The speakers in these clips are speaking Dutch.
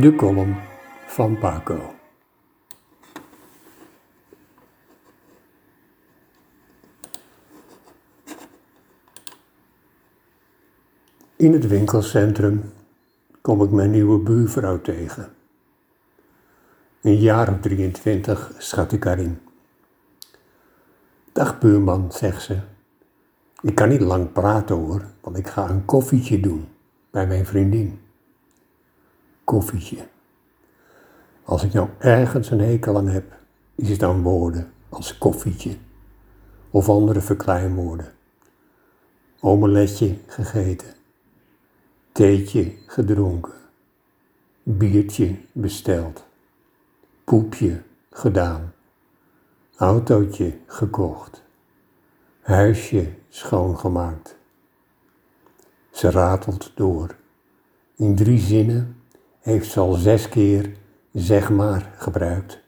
De column van Paco. In het winkelcentrum kom ik mijn nieuwe buurvrouw tegen. Een jaar of 23 schat ik haar in. Dag buurman, zegt ze. Ik kan niet lang praten hoor, want ik ga een koffietje doen bij mijn vriendin. Koffietje. Als ik nou ergens een hekel aan heb, is het aan woorden als koffietje of andere verkleinwoorden. Omeletje gegeten, theetje gedronken, biertje besteld, poepje gedaan, autootje gekocht, huisje schoongemaakt. Ze ratelt door. In drie zinnen heeft ze al zes keer zeg maar gebruikt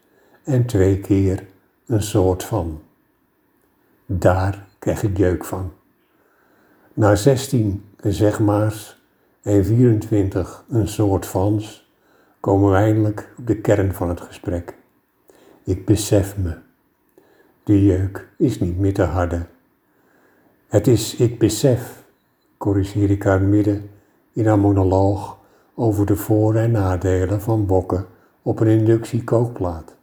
en twee keer een soort van. Daar krijg ik jeuk van. Na 16 zeg maar's en 24 een soort vans komen we eindelijk op de kern van het gesprek. Ik besef me. De jeuk is niet meer te harde. Het is ik besef, corrigeer ik haar midden in haar monoloog over de voor- en nadelen van bokken op een inductiekookplaat.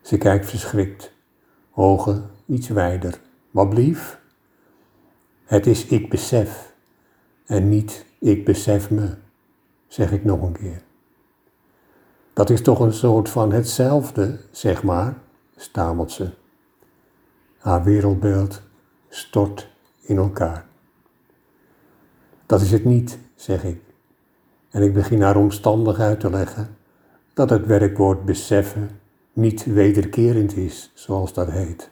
Ze kijkt verschrikt, ogen iets wijder. Wat? Het is ik besef en niet ik besef me, zeg ik nog een keer. Dat is toch een soort van hetzelfde, zeg maar, stamelt ze. Haar wereldbeeld stort in elkaar. Dat is het niet, zeg ik. En ik begin haar omstandig uit te leggen dat het werkwoord beseffen niet wederkerend is, zoals dat heet.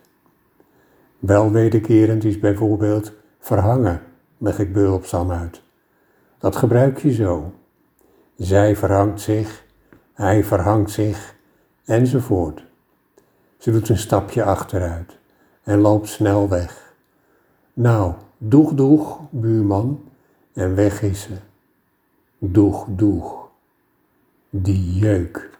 Wel wederkerend is bijvoorbeeld verhangen, leg ik behulpzaam uit. Dat gebruik je zo. Zij verhangt zich, hij verhangt zich, enzovoort. Ze doet een stapje achteruit en loopt snel weg. Nou, doeg doeg, buurman, en weg is ze. Doeg doeg. Die jeuk.